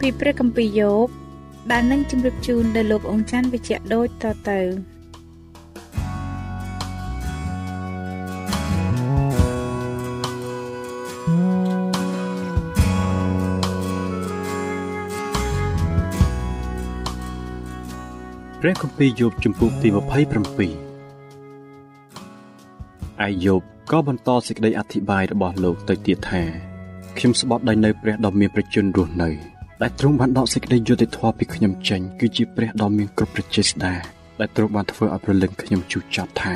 ពីព្រះគម្ពីរយោបដែលនឹងជម្រាបជូនដល់លោកអង្ចាន់វិជ្ជៈដូចតទៅព្រះគម្ពីរយោបជំពូកទី27អាយោបក៏បន្តសេចក្តីអធិប្បាយរបស់លោកទៅទៀតថាខ្ញុំស្បត់ដោយនៅព្រះដ៏មានប្រជញ្ញរស់នៅ ដែលទ្រង់បានដកសេចក្តីយុត្តិធម៌ពីខ្ញុំចេញគឺជាព្រះដ៏មានគ្រប់ប្រជាស្ដាដែលទ្រង់បានធ្វើឲ្យប្រលឹងខ្ញុំជូរចត់ថា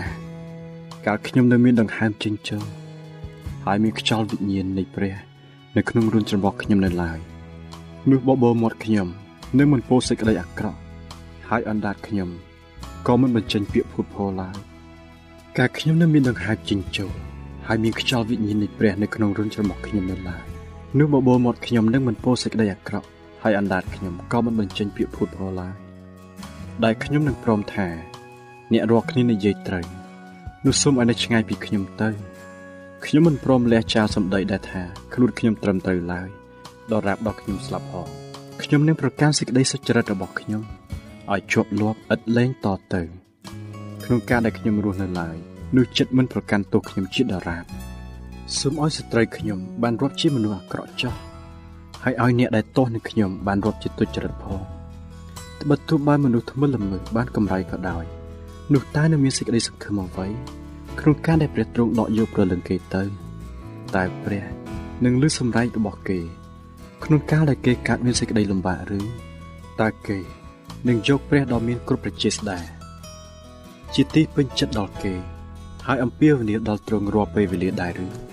កាលខ្ញុំនៅមានដង្ហើមចិញ្ចឹមហើយមានខ្យល់វិញ្ញាណនៃព្រះនៅក្នុងរួនច្រមុះខ្ញុំនៅឡើយនោះបបោមាត់ខ្ញុំនឹងមិនពោសេចក្តីអាក្រក់ហើយអណ្ដាតខ្ញុំក៏មិនបញ្ចេញពាក្យភូតភរឡើយកាលខ្ញុំនៅមានដង្ហើមចិញ្ចឹមហើយមានខ្យល់វិញ្ញាណនៃព្រះនៅក្នុងរួនច្រមុះខ្ញុំនៅឡើយ នោះបបោមាត់ខ្ញុំនឹងមិនពោសេចក្តីអាក្រក់ហើយអណ្ដាតខ្ញុំក៏មិនបញ្ចេញពាក្យភូតភរឡើយដែលខ្ញុំនឹងព្រមថា អ្នករាល់គ្នានិយាយត្រូវនោះសូមឲ្យនៅឆ្ងាយពីខ្ញុំទៅខ្ញុំមិនព្រមលះចោលសម្ដីដែលថាខ្លួនខ្ញុំត្រឹមត្រូវឡើយដល់រាប់ដល់ខ្ញុំស្លាប់អស់ខ្ញុំនឹងប្រកាន់សេចក្តីសុចរិតរបស់ខ្ញុំឲ្យជាប់លាប់ឥតលែងតទៅក្នុងការដែលខ្ញុំរស់នៅឡើយនោះចិត្តមិនប្រកាន់ទោសខ្ញុំជាដរាប សូមឲ្យស្ត្រីខ្ញុំបានរាប់ជាមនុស្សអាក្រក់ចោះហើយឲ្យអ្នកដែលទាស់នឹងខ្ញុំបានរាប់ជាទុច្ចរិតផងត្បិតទោះបីមនុស្សថ្មិលល្មើសបានកម្រៃក៏ដោយនោះតើនៅមានសេចក្តីសង្ឃឹមអ្វីក្នុងការដែលព្រះទ្រង់ដកយកប្រលឹងគេទៅ តែព្រះនឹងលឺសម្រែករបស់គេ ក្នុងកាលដែលគេកើតមានសេចក្តីលំបាកឬតើគេនឹងយកព្រះដ៏មានគ្រប់ប្រជាស្ដាជាទីពេញចិត្តដល់គេ ហើយអំពាវនាវដល់ទ្រង់រាល់ពេលវេលាដែរឬ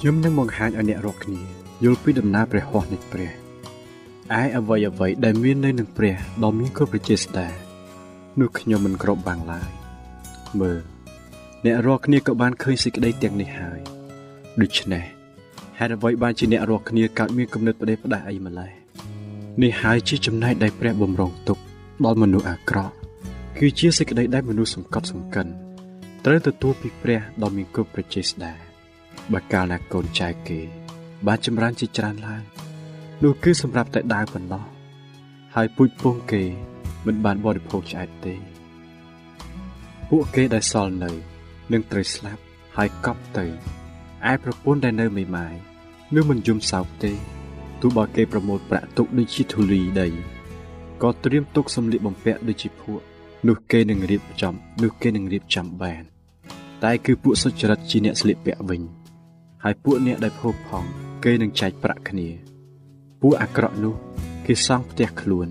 ខ្ញុំនឹងបង្ហាញឲ្យអ្នករាល់គ្នាយល់ពីដំណើរព្រះហស្ថនៃព្រះឯអ្វីអ្វីដែលមាននៅនឹងព្រះដ៏មានគ្រប់ប្រជាស្ដានោះខ្ញុំមិនក្របបាំងឡើយមើលអ្នករាល់គ្នាក៏បានឃើញសេចក្តីទាំងនេះហើយដូច្នេះហេតុអ្វីបានជាអ្នករាល់គ្នាកើតមានគំនិតផ្ដេសផ្ដាសអីម្ល៉េះនេះហើយជាចំណែកដែលព្រះបំរុងទុកដល់មនុស្សអាក្រក់គឺជាសេចក្តីដែលមនុស្សសង្កត់សង្កិនត្រូវទទួលពីព្រះដ៏មានគ្រប់ប្រជាស្ដា បើកាលណាកូនចៅគេ បានចម្រើនជាច្រើនឡើងនោះគឺសម្រាប់តែដើរប៉ុណ្ណោះហើយពូជពងគេមិនបានបរិភោគឆ្អែតទេ ពួកគេដែលសល់នៅនឹងត្រូវស្លាប់ហើយកប់ទៅឯប្រពន្ធដែលនៅមេម៉ាយនឹងមិនយំសោកទេទោះបើគេប្រមូលប្រាក់ទុកដូចជាធូលីដីក៏ត្រៀមទុកសម្លៀកបំពាក់ដូចជាភក់នោះគេនឹងរៀបចំនោះគេនឹងរៀបចំបាន តែគឺពួកសុចរិតជាអ្នកស្លៀកពាក់វិញ ហើយពួកអ្នកដែលភោគផង គេនឹងចែកប្រាក់គ្នា ពួកអាក្រក់នោះ គេសង់ផ្ទះខ្លួន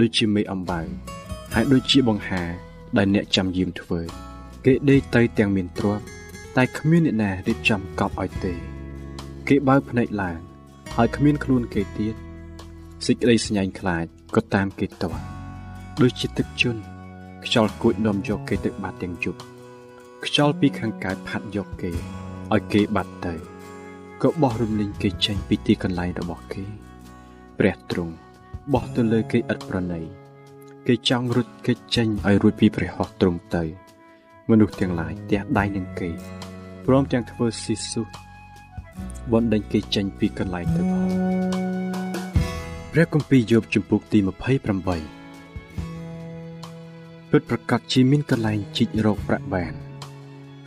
ដូចជាមេអំបៅហើយដូចជាបង្ហាដែលអ្នកចាំយាមធ្វើ គេដេកទៅទាំងមានទ្រព្យតែគ្មានអ្នកណារៀបចំកប់ឲ្យទេ គេបើកភ្នែកឡើង ហើយគ្មានខ្លួនគេទៀតសេចក្តីស្ញែងខ្លាចក៏តាមគេតន់ដូចជាទឹកជន់ខ្យល់គួចនាំយកគេទៅបាត់ទាំងយប់ខ្យល់ពីខាងកើតផាត់យកគេឲ្យគេបាត់ទៅ ក៏បោះរំលីងគេចេញពីទីកន្លែងរបស់គេ ព្រះទ្រង់បោះទៅលើគេឥតប្រណីគេចង់រត់គេចចេញឲ្យរួចពីព្រះហស្ថទ្រង់ទៅ មនុស្សទាំងឡាយទះដៃនឹងគេព្រមទាំងធ្វើស៊ីស៊ូបណ្ដេញគេចេញពីកន្លែងទៅផងព្រះគម្ពីរយោបជំពូកទី28ពិតប្រកបជាមានកន្លែងជីករកប្រាក់បាន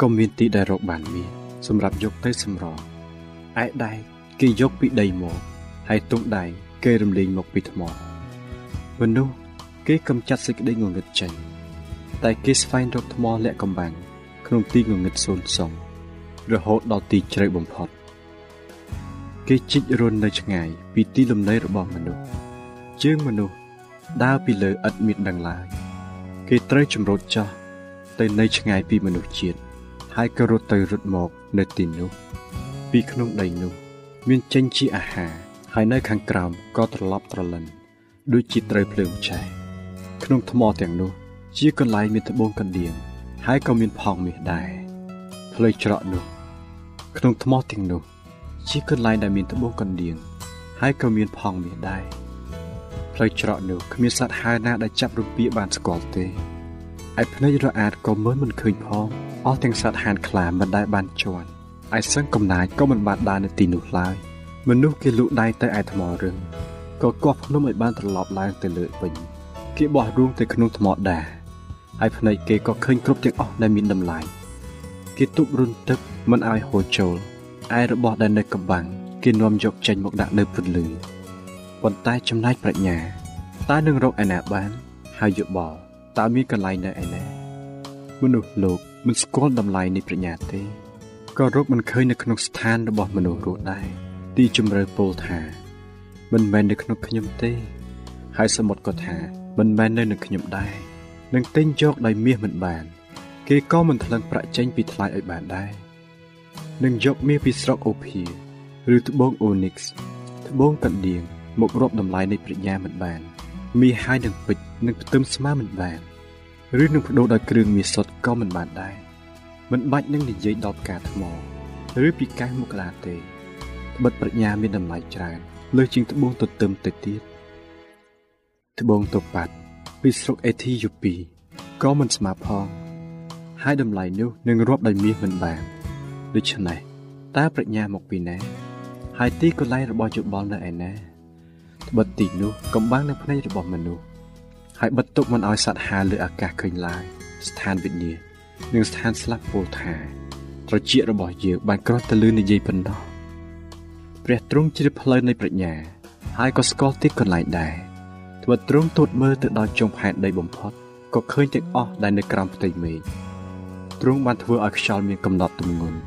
ក៏មានទីដែលរកបានមានសម្រាប់យកទៅសម្រង ឯដៃគេយកពីដីមកហើយទង់ដៃគេរំលែងមកពីថ្មមនុស្សគេកំចាត់សេចក្តីងងឹតចេញតែគេស្វែងរកថ្មលាក់កំបាំងក្នុងទីងងឹតសូន្យសងរហូតដល់ទីជ្រៅបំផុតគេជីករន់នៅឆ្ងាយពីទីលំនៅរបស់មនុស្សជើងមនុស្សដើរពីលើឥតមានដឹងឡើយគេត្រូវចម្រូតចោះទៅនៅឆ្ងាយពីមនុស្សជាតិហើយក៏រត់ទៅរត់មកនៅទីនោះ ពីក្នុងដីនោះ មានចេញជាអាហារហើយនៅខាងក្រោមក៏ត្រឡប់ត្រលិនដូចជាត្រូវភ្លើងឆេះក្នុងថ្មទាំងនោះ ជាកន្លែងមានត្បូងកណ្ដៀងហើយក៏មានផងមាសដែរផ្លូវច្រកនោះ ក្នុងថ្មទាំងនោះ ជាកន្លែងដែលមានត្បូងកណ្ដៀងហើយក៏មានផងមាសដែរផ្លូវច្រកនោះគ្មានសត្វហើរណាដែលចាប់រំពាបានស្គាល់ទេឯភ្នែករអាតក៏មើលមិនឃើញផងអស់ទាំងសត្វហានខ្លាមិនដែលបានជន់ ឯសឹងកំណាចក៏មិនបានដើរនៅទីនោះឡើយមនុស្សគេលូកដៃទៅឯថ្មរឹងក៏កោះភ្នំឲ្យបានត្រឡប់ឡើងទៅលើវិញគេបោះរូងទៅក្នុងថ្មដាហើយភ្នែកគេក៏ឃើញគ្រប់ទាំងអស់ដែលមានតម្លៃគេទប់រុនទឹកមិនឲ្យហូរចូលឯរបស់ដែលនៅកំបាំងគេនាំយកចេញមកដាក់នៅពន្លឺប៉ុន្តែចំណែកប្រាជ្ញាតើនឹងរកឯណាបាន ហើយយោបល់តើមានកន្លែងនៅឯណាមនុស្សលោកមិនស្គាល់តម្លៃនៃប្រាជ្ញាទេ ក៏រកមិនឃើញនៅក្នុងស្ថានរបស់មនុស្សរស់ដែរទីជម្រៅពោលថា មិនមែននៅក្នុងខ្ញុំទេ ហើយសមុទ្រក៏ថាមិនមែននៅនឹងខ្ញុំដែរនឹងទិញយកដោយមាសមិនបាន គេក៏មិនថ្លឹងប្រាក់ចេញពីថ្លៃឲ្យបានដែរនឹងយកមាសពីស្រុកអូភីឬត្បូងអូនីកส์ត្បូងកណ្ដៀងមករាប់តម្លៃនៃប្រាជ្ញាមិនបាន មាសហើយនឹងពេជ្រនឹងផ្ទឹមស្មើមិនបាន ឬនឹងបដូរដោយគ្រឿងមាសសុទ្ធក៏មិនបានដែរ មិនបាច់នឹងនិយាយដល់ផ្កាថ្មឬពីកែវមកក្លាទេត្បិតប្រាជ្ញាមានតម្លៃច្រើនលើសជាងត្បូងទទឹមទៅទៀតត្បូងតូប៉ាត់ពីស្រុកអេធីយ៉ូពីក៏មិនស្មើផងហើយតម្លៃនោះនឹងរាប់ដោយមាសមិនបានដូច្នេះតើប្រាជ្ញាមកពីណាហើយទីកន្លែងរបស់យោបល់នៅឯណាត្បិតទីនោះកំបាំងនៅភ្នែករបស់មនុស្សហើយបិទទុកមិនឲ្យសត្វហាលើអាកាសឃើញឡើយស្ថានវិញ្ញា និងស្ថានស្លាប់ពោលថាត្រចៀករបស់យើងបានក្រោះទៅលឺនិយាយប៉ុណ្ណោះព្រះទ្រង់ជ្រាបផ្លូវនៃប្រាជ្ញា ហើយក៏ស្គាល់ទីកន្លែងដែរត្បិតទ្រង់ទូតមើលទៅដល់ចុងផែនដីបំផុតក៏ឃើញទាំងអស់ដែលនៅក្រោមផ្ទៃមេឃទ្រង់បានធ្វើឲ្យខ្យល់មានកំណត់ទម្ងន់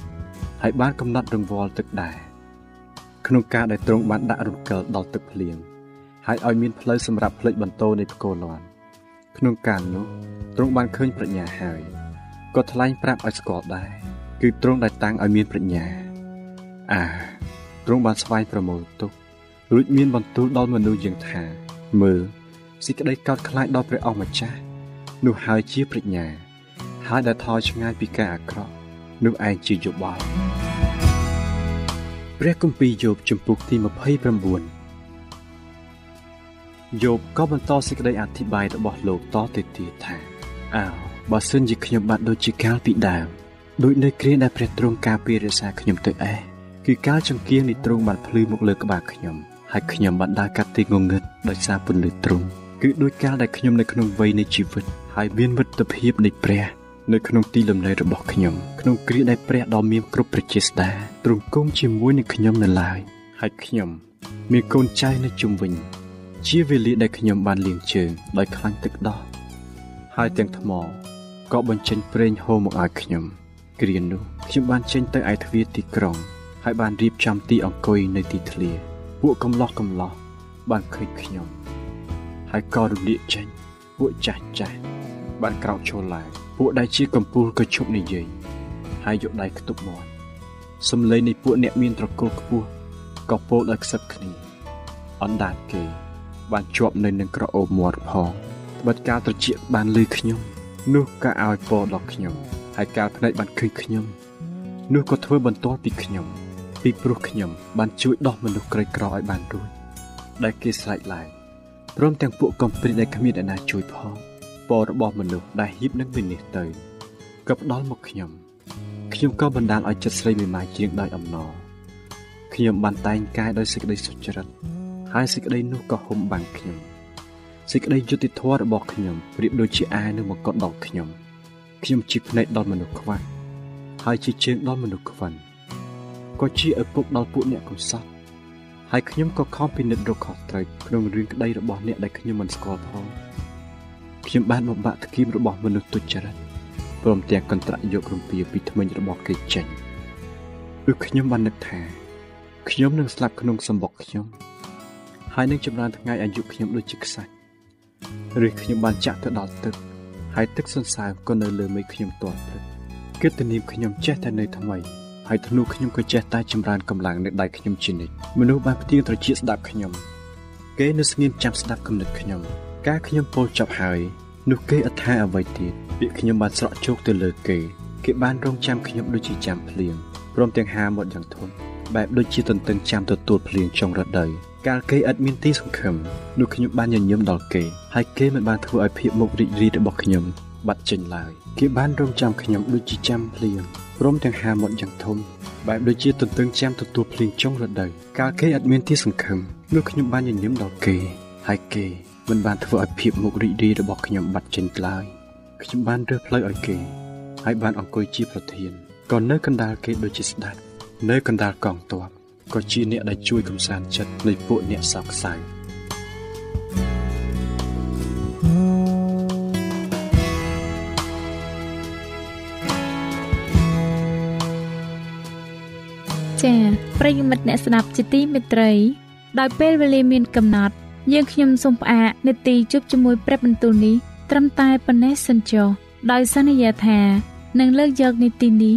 ហើយបានកំណត់រង្វាល់ទឹកដែរក្នុងការដែលទ្រង់បានដាក់រំកិលដល់ទឹកភ្លៀងហើយឲ្យមានផ្លូវសម្រាប់ផ្លេចបន្ទោនៃផ្គរលាន់ក្នុងការនោះទ្រង់បានឃើញប្រាជ្ញាហើយ ក៏ថ្លែងប្រាប់ឲ្យស្គាល់ដែរគឺទ្រង់ដែលតាំងឲ្យមានប្រាជ្ញា អាទ្រង់បានស្វែងប្រមូលទុករួចមានបន្ទូលដល់មនុស្សយ៉ាងថាមើលសេចក្តីកោតខ្លាចដល់ព្រះអង្គម្ចាស់នោះហើយជាប្រាជ្ញា ហើយដែលថយឆ្ងាយពីការអាក្រក់នោះឯងជាយោបល់ព្រះគម្ពីរយោបជំពូកទី29យោបក៏បន្តសេចក្តីអធិប្បាយរបស់លោកតទៅទៀតថាអើ បើសិនជាខ្ញុំបានដូចជាកាលពីដើមដូចនៅគ្រាដែលព្រះទ្រង់ការពាររក្សាខ្ញុំទៅឯងគឺកាលចង្គៀងនៃទ្រង់បានភ្លឺមកលើក្បាលខ្ញុំហើយខ្ញុំបានដើរកាត់ទីងងឹតដោយសារពន្លឺទ្រង់គឺដូចកាលដែលខ្ញុំនៅក្នុងវ័យនៃជីវិតហើយមានមិត្តភាពនៃព្រះនៅក្នុងទីលំនៅរបស់ខ្ញុំក្នុងគ្រាដែលព្រះដ៏មានគ្រប់ប្រជាស្ដាទ្រង់គង់ជាមួយនឹងខ្ញុំនៅឡើយហើយខ្ញុំមានកូនចៅនៅជុំវិញ ជាវេលាដែលខ្ញុំបានលាងជើងដោយខ្លាញ់ទឹកដោះហើយទាំងថ្ម ក៏បញ្ចេញប្រេងហូរមកឲ្យខ្ញុំគ្រានោះខ្ញុំបានចេញទៅឯទ្វារទីក្រុង ហើយបានរៀបចំទីអង្គុយនៅទីធ្លា ពួកកំឡោះកំឡោះបានឃើញខ្ញុំ ហើយក៏រំលាកចេញពួកចាស់ចាស់បានក្រោកឈរឡើងពួកដែលជាកំពូលក៏ឈប់និយាយហើយយកដៃខ្ទប់មាត់សំឡេងនៃពួកអ្នកមានត្រកូលខ្ពស់ក៏ពោលដល់ខ្សឹបគ្នាអណ្ដាតគេបានជាប់នៅនឹងក្រអូបមាត់ផងត្បិតការត្រជាក់បានលឺខ្ញុំ នោះក៏ឲ្យពរដល់ខ្ញុំហើយការភ្នែកបានឃើញខ្ញុំនោះក៏ធ្វើបន្ទាល់ពីខ្ញុំពីព្រោះខ្ញុំបានជួយដោះមនុស្សក្រីក្រឲ្យបានរួចដែលគេស្រែកឡើងព្រមទាំងពួកកំព្រាដែលគ្មានអ្នកណាជួយផងពររបស់មនុស្សដែលហៀបនឹងវិនិច្ឆ័យទៅក៏ផ្ដល់មកខ្ញុំខ្ញុំក៏បណ្ដាលឲ្យចិត្តស្រីមេម៉ាយជាងដោយអំណរខ្ញុំបានតែងកាយដោយសេចក្តីសុចរិតហើយសេចក្តីនោះក៏ហុំបាំងខ្ញុំ សេចក្តីយុត្តិធម៌របស់ខ្ញុំប្រៀបដូចជាអានៅមកកត់ដល់ខ្ញុំខ្ញុំជាភ្នែកដល់មនុស្សខ្វះហើយជាជើងដល់មនុស្សខ្វិនក៏ជាឪពុកដល់ពួកអ្នកកំសត់ហើយខ្ញុំក៏ខំពិនិត្យរកខុសត្រូវក្នុងរឿងក្តីរបស់អ្នកដែលខ្ញុំមិនស្គាល់ផងខ្ញុំបានបំបាក់ធ្គៀមរបស់មនុស្សទុច្ចរិតព្រមទាំងកន្ត្រាក់យករំពាពីថ្មិញរបស់គេចេញឬខ្ញុំបាននឹកថាខ្ញុំនឹងស្លាប់ក្នុងសម្បុកខ្ញុំហើយនឹងចម្រើនថ្ងៃអាយុខ្ញុំដូចជាខ្សាច់ ឬខ្ញុំបានចាក់ទៅដល់ទឹក ហើយទឹកសន្សើមក៏នៅលើមេខ្ញុំទាល់ព្រឹកគិតទៅនាមខ្ញុំចេះតែនៅថ្មីហើយធ្នូខ្ញុំក៏ចេះតែចម្រើនកម្លាំងនៅដៃខ្ញុំជានិច្ចមនុស្សបានផ្ទៀងត្រចៀកស្ដាប់ខ្ញុំ គេនៅស្ងៀមចាំស្ដាប់គំនិតខ្ញុំ ការខ្ញុំពោលចប់ហើយនោះគេអត់ថាអ្វីទៀតពាក្យខ្ញុំបានស្រក់ជោគទៅលើគេ គេបានរងចាំខ្ញុំដូចជាចាំភ្លៀងព្រមទាំងហាមាត់យ៉ាងធន់ បែបដូចជាទន្ទឹងចាំទទួលភ្លៀងចុងរដូវកាលគេឥតមានទីសង្ឃឹមនោះខ្ញុំបានញញឹមដល់គេហើយគេមិនបានធ្វើឲ្យភាពមុខរីករាយរបស់ខ្ញុំបាត់ចេញឡើយគេបានរងចាំខ្ញុំដូចជាចាំភ្លៀងព្រមទាំងហាមាត់យ៉ាងធំបែបដូចជាទន្ទឹងចាំទទួលភ្លៀងចុងរដូវកាលគេឥតមានទីសង្ឃឹមនោះខ្ញុំបានញញឹមដល់គេហើយគេមិនបានធ្វើឲ្យភាពមុខរីករាយរបស់ខ្ញុំបាត់ចេញឡើយខ្ញុំបានរើសផ្លូវឲ្យគេហើយបានអង្គុយជាប្រធានក៏នៅកណ្ដាលគេដូចជាស្ដេច នៅកណ្ដាលកងទ័ពក៏ជាអ្នកដែលជួយកំសាន្តចិត្តនៃពួកអ្នកសោកសៅចា៎ប្រិយមិត្តអ្នកស្ដាប់ជាទីមេត្រី ដោយពេលវេលាមានកំណត់ យើងខ្ញុំសូមផ្អាកនេតិជប់ជាមួយព្រឹបបន្ទូលនេះត្រឹមតែប៉ុណ្ណេះសិនចុះដោយសន្យាថានឹងលើកយកនីតិនេះ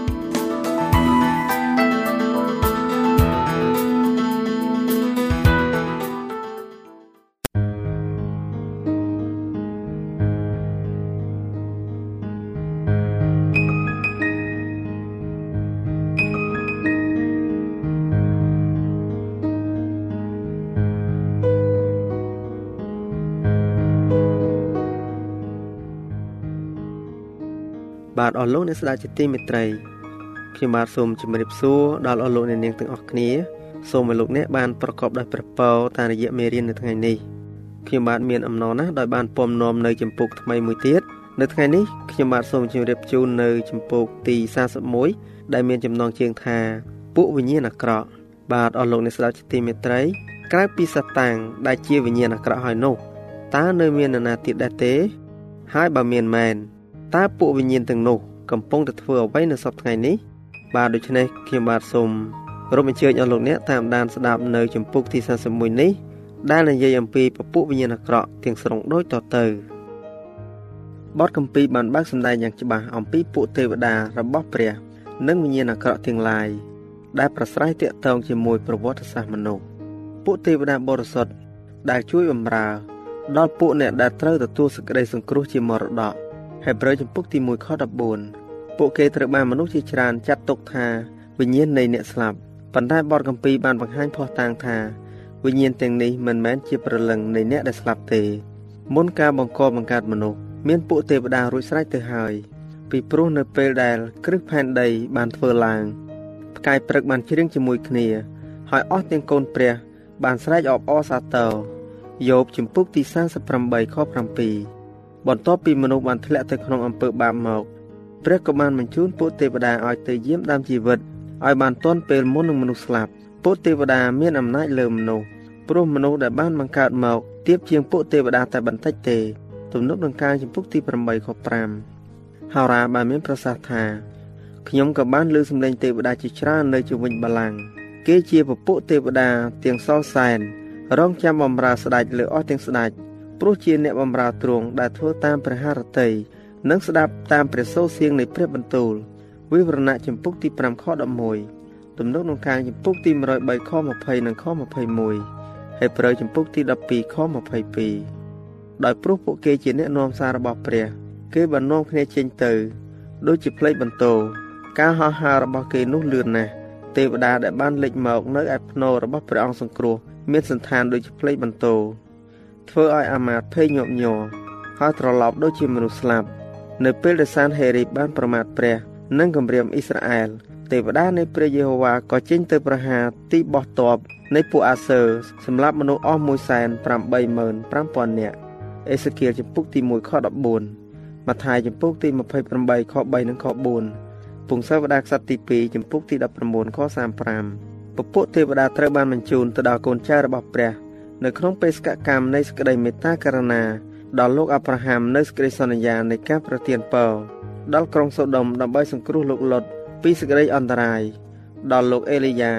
បាទអស់លោកអ្នកស្ដាប់ជាទីមេត្រីខ្ញុំបាទសូមជម្រាបសួរដល់អស់លោកអ្នកនាងទាំងអស់គ្នាសូមឲ្យលោកអ្នកបានប្រកបដោយព្រះពរតាមរយៈមេរៀននៅថ្ងៃនេះខ្ញុំបាទមានអំណរណាស់ដោយបានពំនាំនៅចម្ពោះថ្មីមួយទៀតនៅថ្ងៃនេះខ្ញុំបាទសូមជម្រាបជូននៅចម្ពោះទី41ដែលមានចំណងជើងថាពួកវិញ្ញាណអាក្រក់បាទអស់លោកអ្នកស្ដាប់ជាទីមេត្រីក្រៅពីសតាំងដែលជាវិញ្ញាណអាក្រក់ហើយនោះតើនៅមាននរណាទៀតដែរទេ ហើយបើមានមែន តើពួកវិញ្ញាណទាំងនោះកំពុងតែធ្វើអ្វីនៅសប្តាហ៍ថ្ងៃនេះបាទដូច្នេះខ្ញុំបាទសូមរំអញ្ជើញអស់លោកអ្នកតាមដានស្ដាប់នៅចម្ពោះទី41នេះដែលនិយាយអំពីពពួកវិញ្ញាណអាក្រក់ទាំងស្រុងដូចតទៅបទកម្ពីបានបើកសម្ដែងយ៉ាងច្បាស់អំពីពួកទេវតារបស់ព្រះ និងវិញ្ញាណអាក្រក់ទាំងឡាយដែលប្រស្រ័យតាក់ទងជាមួយប្រវត្តិសាស្ត្រមនុស្សពួកទេវតាបរិសុទ្ធដែលជួយបម្រើ ដល់ពួកអ្នកដែលត្រូវទទួលសេចក្តីសង្គ្រោះជាមរតក ហេព្រើរចំពុកទី1ខ14ពួកគេត្រូវបានមនុស្សជាច្រើនចាត់ទុកថាវិញ្ញាណនៃអ្នកស្លាប់ប៉ុន្តែបទកម្ពីបានបង្ហាញភ័ស្តុតាងថាវិញ្ញាណទាំងនេះមិនមែនជាព្រលឹងនៃអ្នកដែលស្លាប់ទេមុនការបង្កបង្កើតមនុស្សមានពួកទេវតារួចស្រេចទៅហើយពីព្រោះនៅពេលដែលគ្រឹះផែនដីបានធ្វើឡើងផ្កាយព្រឹកបានច្រៀងជាមួយគ្នា ហើយអស់ទាំងកូនព្រះ បានស្រែកអបអរសាទរយោបជំពូកទី38ខ7 បន្ទាប់ពីមនុស្សបានធ្លាក់ទៅក្នុងអំពើបាបមកព្រះក៏បានបញ្ជូនពួកទេវតាឲ្យទៅយាមដាំជីវិតឲ្យបានទាន់ពេលមុននឹងមនុស្សស្លាប់ពួកទេវតាមានអំណាចលើមនុស្សព្រោះមនុស្សដែលបានបង្កើតមកទៀបជាងពួកទេវតាតែបន្តិចទេទំនុកនឹងការចំពុកទី8ខ5ហោរាបានមានប្រសាសន៍ថាខ្ញុំក៏បានលើសំឡេងទេវតាជាច្រើននៅជុំវិញបល្ល័ង្កគេជាពពួកទេវតាទាំងសសែនរងចាំបំរើស្ដេចលើអស់ទាំងស្ដេច ព្រោះជាអ្នកបំរើទ្រង់ដែលធ្វើតាមព្រះハរតីនិងស្ដាប់តាមព្រះសូរសៀងនៃព្រះបន្ទូលវិវរណៈចម្ពុកទី5ខ11ទំនុកក្នុងការចម្ពុកទី103ខ20និងខ21ហើយប្រើចម្ពុកទី12ខ22ដោយព្រោះពួកគេជាអ្នកនាំសាររបស់ព្រះ គេបាននាំគ្នាចេញទៅ ដូចជាផ្លេចបន្ទោការហោះហើររបស់គេនោះលឿនណាស់ទេវតាដែលបានលេចមកនៅឯភ្នោរបស់ព្រះអង្គសង្គ្រោះមានសន្តានដូចជាផ្លេចបន្ទោ ធ្វើឲ្យអាមាតភ័យញាប់ញ័រហើយត្រឡប់ដូចជាមនុស្សស្លាប់នៅពេលដែលសានហេរីបានប្រមាថព្រះ និងគម្រាមអ៊ីស្រាអែលទេវតានៃព្រះយេហូវ៉ាក៏ចេញទៅប្រហារទីបោះតបនៃពួកអាសឺសម្រាប់មនុស្សអស់185,000នាក់អេសេគៀលចំពុកទី1ខ14ម៉ាថាយចំពុកទី28ខ3និងខ4ពងសាវតាក្សត្រទី2ចំពុកទី19ខ35ពពួកទេវតាត្រូវបានបញ្ជូនទៅដល់កូនចៅរបស់ព្រះ នៅក្នុងបេសកកម្មនៃសេចក្តីមេត្តាករុណាដល់លោកអាប់រ៉ាហាំនៅសេចក្តីសន្យានៃការប្រទានពរដល់ក្រុងសូដុំដើម្បីសង្គ្រោះលោកលុតពីសេចក្តីអន្តរាយដល់លោកអេលីយ៉ា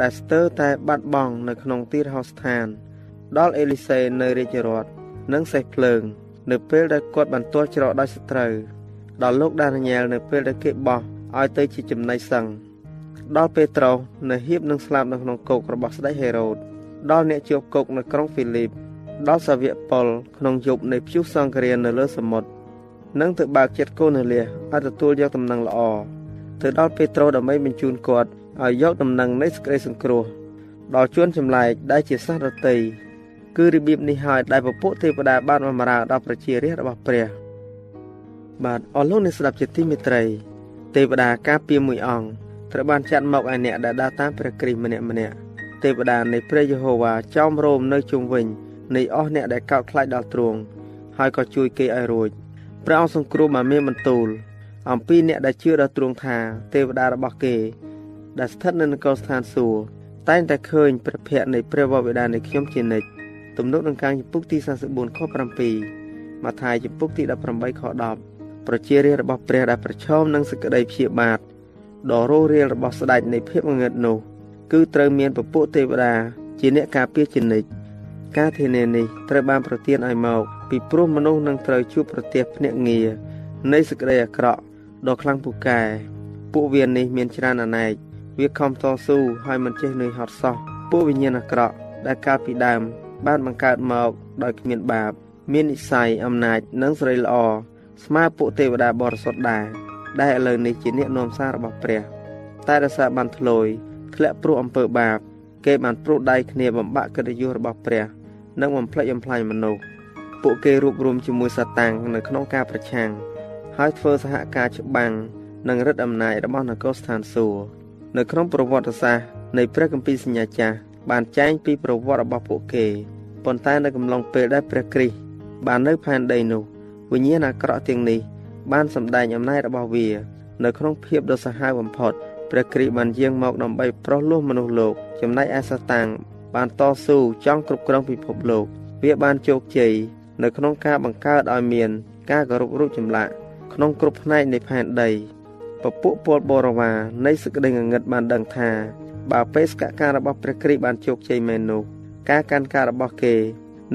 ដែលស្ទើរតែបាត់បង់នៅក្នុងទីរហោស្ថាន ដល់អេលីសេនៅរាជរដ្ឋនិងសេះភ្លើង នៅពេលដែលគាត់បានទាល់ច្រកដោយសត្រូវដល់លោកដានីយ៉ែលនៅពេលដែលគេបោះឲ្យទៅជាចំណៃសឹងដល់ពេត្រុសនៅហៀបនឹងស្លាប់នៅក្នុងគុករបស់ស្ដេចហេរ៉ូត ដល់អ្នកជាប់គុកនៅក្រុងហ្វីលីបដល់សាវកប៉ុលក្នុងយប់នៃព្យុះសង្គ្រាមនៅលើសមុទ្រនិងទៅបើកចិត្តកូនលាឲ្យទទួលយកដំណឹងល្អទៅដល់ពេត្រុសដើម្បីបញ្ជូនគាត់ឲ្យយកដំណឹងនៃសេចក្តីសង្គ្រោះដល់ជួនចម្លែកដែលជាសាសរតីគឺរបៀបនេះហើយដែលពពួកទេវតាបានបម្រើដល់ប្រជារាស្ត្ររបស់ព្រះបាទអស់លោកអ្នកស្ដាប់ជាទីមេត្រី ទេវតាការពារមួយអង្គត្រូវបានចាត់មកឲ្យអ្នកដែលដើរតាមព្រះគ្រីស្ទម្នាក់ម្នាក់ ទេវតានៃព្រះយេហូវ៉ាចោមរោមនៅជុំវិញនៃអស់អ្នកដែលកោតខ្លាចដល់ទ្រង់ហើយក៏ជួយគេឲ្យរួចព្រះអង្គសង្គ្រោះមកមានបន្ទូលអំពីអ្នកដែលជឿដល់ទ្រង់ថាទេវតារបស់គេ ដែលស្ថិតនៅនគរស្ថានសួគ៌តែងតែឃើញព្រះភ័ក្ត្រនៃព្រះវរបិតានៃខ្ញុំជានិច្ចទំនុកនឹងកាងចំពុកទី44ខ7ម៉ាថាយចំពុកទី18ខ10ប្រជារាស្ត្ររបស់ព្រះដែលប្រឈមនឹងសេចក្តីព្យាបាទដ៏រស់រាលរបស់ស្ដេចនៃភាពងងឹតនោះ គឺត្រូវមានពពួកទេវតាជាអ្នកការពារជានិច្ចការធានានេះត្រូវបានប្រទានឲ្យមកពីព្រោះមនុស្សនឹងត្រូវជួបប្រទះភ្នាក់ងារនៃសេចក្តីអាក្រក់ដ៏ខ្លាំងពូកែពួកវានេះមានច្រើនអណែកវាខំតស៊ូហើយមិនចេះនឿយហត់សោះពួកវិញ្ញាណអាក្រក់ដែលកាលពីដើមបានបង្កើតមកដោយគ្មានបាប មាននិស័យអំណាចនិងសេរីល្អស្មើពួកទេវតាបរិសុទ្ធដែរដែលឥឡូវនេះជាអ្នកនាំសាររបស់ព្រះ តែរសារបានធ្លយ ធ្លាក់ព្រោះអំពើបាប គេបានព្រួតដៃគ្នាបំបាក់កិត្តិយសរបស់ព្រះ និងបំផ្លិចបំផ្លាញមនុស្សពួកគេរួបរวมជាមួយសាតាំងនៅក្នុងការប្រឆាំងហើយធ្វើសហការច្បាំងនឹងរិទ្ធអំណាចរបស់នគរស្ថានសួគ៌នៅក្នុងប្រវត្តិសាស្ត្រនៃព្រះគម្ពីរសញ្ញាចាស់បានចែងពីប្រវត្តិរបស់ពួកគេប៉ុន្តែនៅកំឡុងពេលដែលព្រះគ្រីស្ទបាននៅផែនដីនោះវិញ្ញាណអាក្រក់ទាំងនេះបានសម្ដែងអំណាចរបស់វា នៅក្នុងភាពដ៏សាហាវបំផុត ព្រះគ្រីស្ទបានយាងមកដើម្បីប្រោះលោះមនុស្សលោក ចំណែកឯសាតាំងបានតស៊ូចង់គ្រប់គ្រងពិភពលោក វាបានជោគជ័យនៅក្នុងការបង្កើតឲ្យមាន ការគោរពរូបចម្លាក់ក្នុងគ្រប់ផ្នែកនៃផែនដីពពួកពលបរិវារនៃសក្តិងងឹតបានដឹងថា បើបេសកកម្មរបស់ព្រះគ្រីស្ទបានជោគជ័យមែននោះការកាន់ការរបស់គេ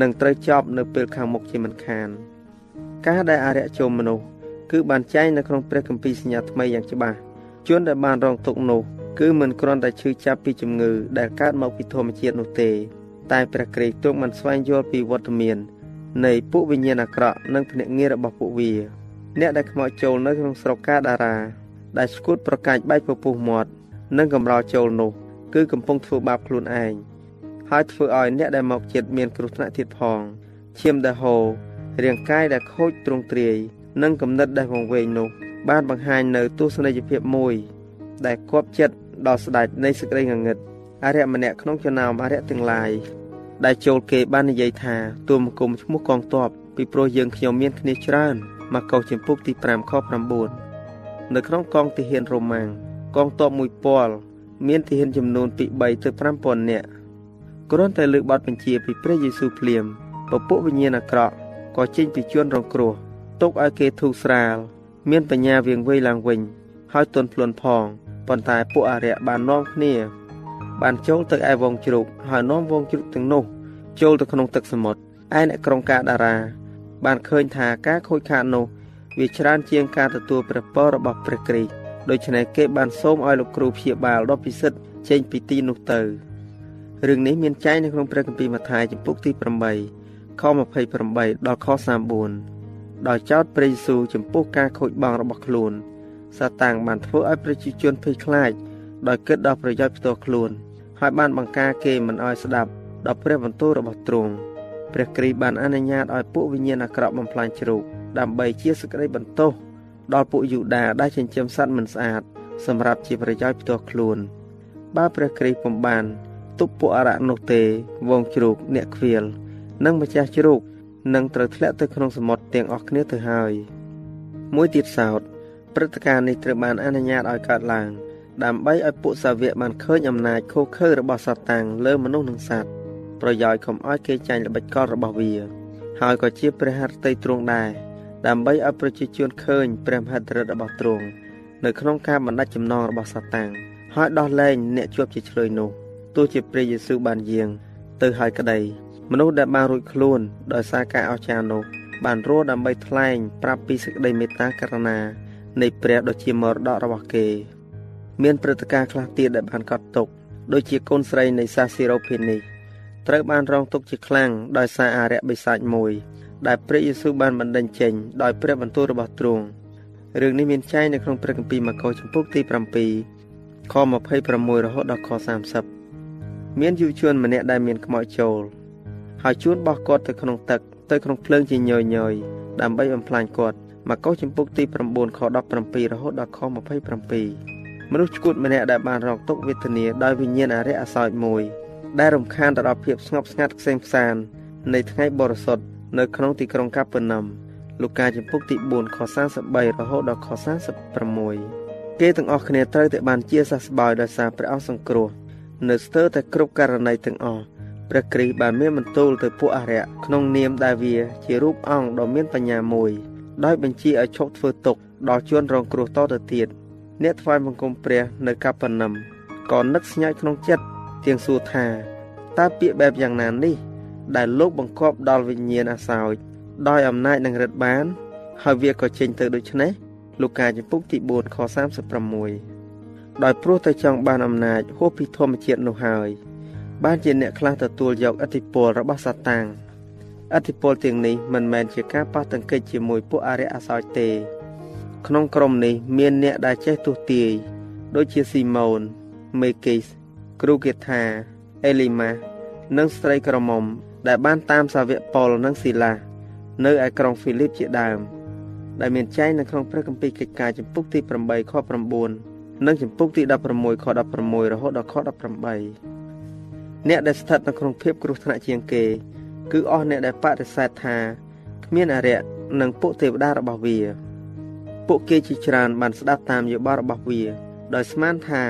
នឹងត្រូវចប់នៅពេលខាងមុខជាមិនខាន ការដែលអរិយជនមនុស្សគឺបានចែងនៅក្នុងព្រះគម្ពីរសញ្ញាថ្មីយ៉ាងច្បាស់ ជនដែលបានរងទុក្ខនោះគឺមិនគ្រាន់តែឈឺចាប់ពីជំងឺដែលកើតមកពីធម្មជាតិនោះទេ តែព្រះគ្រីស្ទទ្រង់បានស្វែងយល់ពីវត្តមាននៃពួកវិញ្ញាណអាក្រក់និងភ្នាក់ងាររបស់ពួកវាអ្នកដែលខ្មោចចូលនៅក្នុងស្រុកកាដារ៉ាដែលស្គួតប្រកាច់បែកពពុះមាត់និងកំរោលចូលនោះគឺកំពុងធ្វើបាបខ្លួនឯងហើយធ្វើឲ្យអ្នកដែលមកចិត្តមានគ្រោះថ្នាក់ទៀតផងឈាមដែលហូររាងកាយដែលខូចទ្រង់ទ្រាយនិងគំនិតដែលវង្វេងនោះ បានបង្ហាញនៅទស្សនីយភាពមួយ ដែលគប់ចិត្តដល់ស្ដេចនៃសេចក្តីងងឹតអរិយម្នាក់ក្នុងចំណោមអរិយទាំងឡាយដែលចូលគេបាននិយាយថាទូមគុំឈ្មោះកងទ័ពពីព្រោះយើងខ្ញុំមានគ្នាច្រើនមកកោចំពុកទី5ខ9នៅក្នុងកងទាហានរ៉ូម៉ាំងកងទ័ពមួយពាល់មានទាហានចំនួនពី3ទៅ5000នាក់គ្រាន់តែលើកបទបញ្ជាពីព្រះយេស៊ូវភ្លាមពពួកវិញ្ញាណអាក្រក់ក៏ចេញពីជួនរងគ្រោះទុកឲ្យគេធូរស្រាល មានបញ្ញាវៀងវៃឡើងវិញ ហើយទន់ភ្លន់ផងប៉ុន្តែពួកអរិយបាននាំគ្នា បានចូលទៅឯវងជ្រូកហើយនាំវងជ្រូកទាំងនោះចូលទៅក្នុងទឹកសមុទ្រឯអ្នកក្រុងកាដារ៉ាបានឃើញថាការខូចខាតនោះវាច្រើនជាងការទទួលព្រះពររបស់ព្រះគ្រីស្ទដូច្នេះគេបានសូមឲ្យលោកគ្រូព្យាបាលដ៏ពិសិដ្ឋចេញពីទីនោះទៅរឿងនេះមានចែងនៅក្នុងព្រះគម្ពីរម៉ាថាយចំពុកទី8ខ28ដល់ខ34 ដោយចោទព្រះយេស៊ូវចំពោះការខូចបង់របស់ខ្លួនសាតាំងបានធ្វើឲ្យប្រជាជនភ័យខ្លាចដោយគិតដល់ប្រយោជន៍ផ្ទាល់ខ្លួន ហើយបានបង្ការគេមិនឲ្យស្ដាប់ដល់ព្រះបន្ទូលរបស់ទ្រង់ព្រះគ្រីស្ទបានអនុញ្ញាតឲ្យពួកវិញ្ញាណអាក្រក់បំផ្លាញជ្រូកដើម្បីជាសេចក្តីបន្ទោសដល់ពួកយូដាដែលចិញ្ចឹមសត្វមិនស្អាតសម្រាប់ជាប្រយោជន៍ផ្ទាល់ខ្លួន បើព្រះគ្រីស្ទពុំបានទប់ពួកអរៈនោះទេវងជ្រូកអ្នកខ្វៀលនិងម្ចាស់ជ្រូក នឹងត្រូវធ្លាក់ទៅក្នុងសមុទ្រទាំងអស់គ្នាទៅហើយ មួយទៀតសោតព្រឹត្តិការណ៍នេះត្រូវបានអនុញ្ញាតឲ្យកើតឡើង ដើម្បីឲ្យពួកសាវកបានឃើញអំណាចខុសខើរបស់សាតាំងលើមនុស្សនិងសត្វប្រយោជន៍កុំឲ្យគេចាញ់ល្បិចកលរបស់វា ហើយក៏ជាព្រះハរតីទ្រង់ដែរដើម្បីឲ្យប្រជាជនឃើញព្រះមហិទ្ធិឫទ្ធិរបស់ទ្រង់នៅក្នុងការបណ្ដាច់ចំណងរបស់សាតាំងហើយដោះលែងអ្នកជាប់ជាឆ្លើយនោះទោះជាព្រះយេស៊ូវបានយាង ទៅហើយក្តី មនុស្សដែលបានរួចខ្លួនដោយសារការអស្ចារ្យនោះបានរស់ដើម្បីថ្លែងប្រាប់ពីសេចក្តីមេត្តាករុណានៃព្រះដ៏ជាមរតករបស់គេ មានព្រឹត្តិការណ៍ខ្លះទៀតដែលបានកត់ទុកដូចជាកូនស្រីនៃសាស៊ីរ៉ូភីនីត្រូវបានរងទុកជាខ្លាំងដោយសារអារៈបិសាចមួយ ដែលព្រះយេស៊ូវបានបណ្ដេញចេញដោយព្រះបន្ទូលរបស់ទ្រង់រឿងនេះមានចែងនៅក្នុងព្រះគម្ពីរម៉ាកុសចំពុកទី7ខ26រហូតដល់ខ30មានយុវជនម្នាក់ដែលមានខ្មោចចូល ហើយជួនបោះគាត់ទៅក្នុងទឹកទៅក្នុងភ្លើងជាញយញយដើម្បីបំផ្លាញគាត់ម៉ាកុសចំពុកទី9ខ17រហូតដល់ខ27មនុស្សឈួតម្នាក់ដែលបានរងទុក្ខវេទនាដោយវិញ្ញាណអរិយអសោចមួយដែលរំខានទៅដល់ភាពស្ងប់ស្ងាត់ខ្សែងផ្សាននៃថ្ងៃបរិសុទ្ធនៅក្នុងទីក្រុងកាពឺណាំលូកាចំពុកទី4ខ43រហូតដល់ខ46គេទាំងអស់គ្នាត្រូវតែបានជាសះស្បើយដោយសារព្រះអង្គសង្គ្រោះនៅស្ទើរតែគ្រប់ករណីទាំងអស់ ព្រះគ្រីស្ទបានមានបន្ទូលទៅពួកអរិយក្នុងនាមដែលវាជារូបអង្គដ៏មានបញ្ញាមួយដោយបញ្ជាឲ្យឈប់ធ្វើទុកដល់ជនរងគ្រោះតទៅទៀតអ្នកថ្វាយបង្គំព្រះនៅកាប៉ាណាំក៏នឹកស្ញាច់ក្នុងចិត្តទៀងសួរថាតើពាក្យបែបយ៉ាងណានេះ ដែលលោកបង្កប់ដល់វិញ្ញាណអាសោចដោយអំណាចនឹងរិទ្ធបាន ហើយវាក៏ចេញទៅដូចនេះលូកាចំពុកទី4ខ36ដោយព្រោះតែចង់បានអំណាចហួសពីធម្មជាតិនោះហើយ បានជាអ្នកខ្លះទទួលយកឥទ្ធិពលរបស់សាតាំងឥទ្ធិពលទាំងនេះមិនមែនជាការប៉ះទង្គិចជាមួយពួកអរិយអសោចទេ ក្នុងក្រុមនេះមានអ្នកដែលចេះទស្សទាយដូចជាស៊ីម៉ូនមេគីសគ្រូកេថាអេលីម៉ានិងស្ត្រីក្រមុំដែលបានតាមសាវកប៉ុលនិងស៊ីឡានៅឯក្រុងហ្វីលីបជាដើម ដែលមានចែងនៅក្នុងព្រះគម្ពីរកិច្ចការចំពុកទី8ខ9និងចំពុកទី16ខ16រហូតដល់ខ18 អ្នកដែលស្ថិតនៅក្នុងភាពគ្រោះថ្នាក់ជាងគេ គឺអស់អ្នកដែលបដិសេធថាគ្មានអរិយនិងពួកទេវតារបស់វា ពួកគេជាច្រើនបានស្ដាប់តាមយោបល់របស់វា ដោយស្មានថា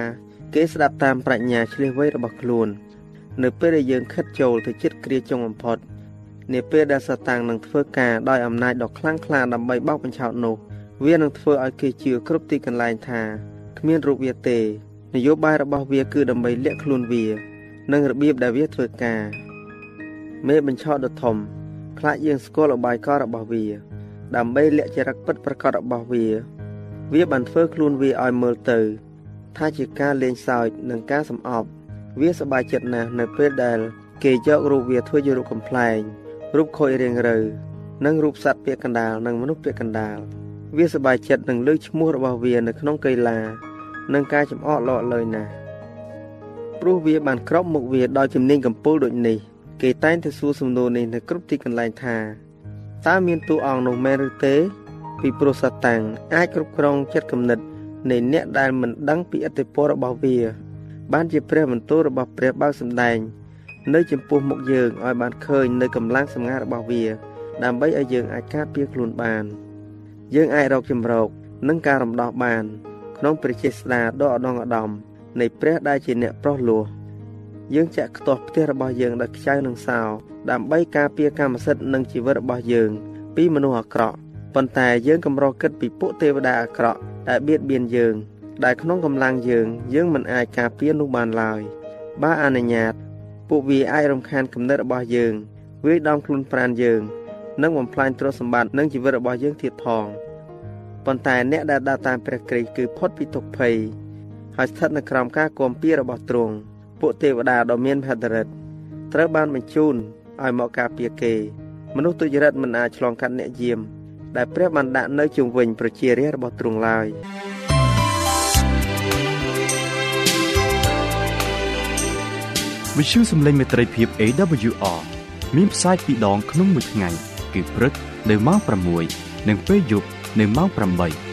គេស្ដាប់តាមប្រាជ្ញាឆ្លៀសវៃរបស់ខ្លួន នៅពេលដែលយើងខិតចូលទៅចិត្តគ្រាចុងបំផុតនាពេលដែលសាតាំងនឹងធ្វើការដោយអំណាចដ៏ខ្លាំងក្លាដើម្បីបោកបញ្ឆោតនោះ វានឹងធ្វើឲ្យគេជឿគ្រប់ទីកន្លែងថាគ្មានរូបវាទេ នយោបាយរបស់វាគឺដើម្បីលាក់ខ្លួនវា និងរបៀបដែលវាធ្វើការមេបញ្ឆោតដ៏ធំខ្លាចយើងស្គាល់អបាយកលរបស់វា ដើម្បីលាក់ចរិតពិតប្រកបរបស់វា វាបានធ្វើខ្លួនវាឲ្យមើលទៅ ថាជាការលេងសើចនិងការសំអប់ វាសប្បាយចិត្តណាស់នៅពេលដែល គេយករូបវាធ្វើជារូបកំ pl ែងរូបខូចរៀងរូវនិងរូបសត្វពាកកណ្ដាលនិងមនុស្សពាកកណ្ដាលវាសប្បាយចិត្តនឹងលើកឈ្មោះរបស់វានៅក្នុងកីឡានិងការចំអកលក់លើយណាស់ ព្រោះវាបានក្របមុខវាដោយជំនាញកំពូលដូចនេះគេតែងតែសួរសំណួរនេះនៅគ្រប់ទីកន្លែងថាតើមានតួអង្គនោះមែនឬទេពីព្រោះសាតាំងអាចគ្រប់គ្រងចិត្តគំនិតនៃអ្នកដែលមិនដឹងពីអត្តពលរបស់វា បានជាព្រះបន្ទូលរបស់ព្រះបើកសម្ដែង នៅចំពោះមុខយើងឲ្យបានឃើញនៅកម្លាំងសម្ងាត់របស់វា ដើម្បីឲ្យយើងអាចការពារខ្លួនបាន យើងអាចរកចម្រោកនិងការរំដោះបាន ក្នុងព្រះចេស្តាដ៏ឧត្តមឧត្តម នៃព្រះដែលជាអ្នកប្រោះលោះយើងចាក់ខ្ទាស់ផ្ទះរបស់យើងដោយខ្ចៅនិងសោដើម្បីការពារកម្មសិទ្ធិនិងជីវិតរបស់យើង ពីមនុស្សអាក្រក់ប៉ុន្តែយើងកម្រគិតពីពួកទេវតាអាក្រក់ដែលបៀតបៀនយើង ដែលក្នុងកម្លាំងយើង យើងមិនអាចការពារនោះបានឡើយបើអនុញ្ញាត ពួកវាអាចរំខានគំនិតរបស់យើងវាយដំខ្លួនប្រាណយើងនិងបំផ្លាញទ្រព្យសម្បត្តិនិងជីវិតរបស់យើងទៀតផងប៉ុន្តែអ្នកដែលដើរតាមព្រះគ្រីស្ទគឺផុតពីទុក្ខភ័យ ហើយស្ថិតនៅក្រោមការគាំពៀរបស់ទ្រង់ពួកទេវតាដ៏មានមហិទ្ធិឫទ្ធិត្រូវបានបញ្ជូនឲ្យមកការពារគេ មនុស្សទុច្ចរិតមិនអាចឆ្លងកាត់អ្នកយាម ដែលព្រះបានដាក់នៅជុំវិញប្រជារាស្ត្ររបស់ទ្រង់ឡើយវិទ្យុសំឡេងមេត្រីភាព AWR មានផ្សាយពីរដងក្នុងមួយថ្ងៃ គឺព្រឹកនៅម៉ោង6និងពេលយប់នៅម៉ោង8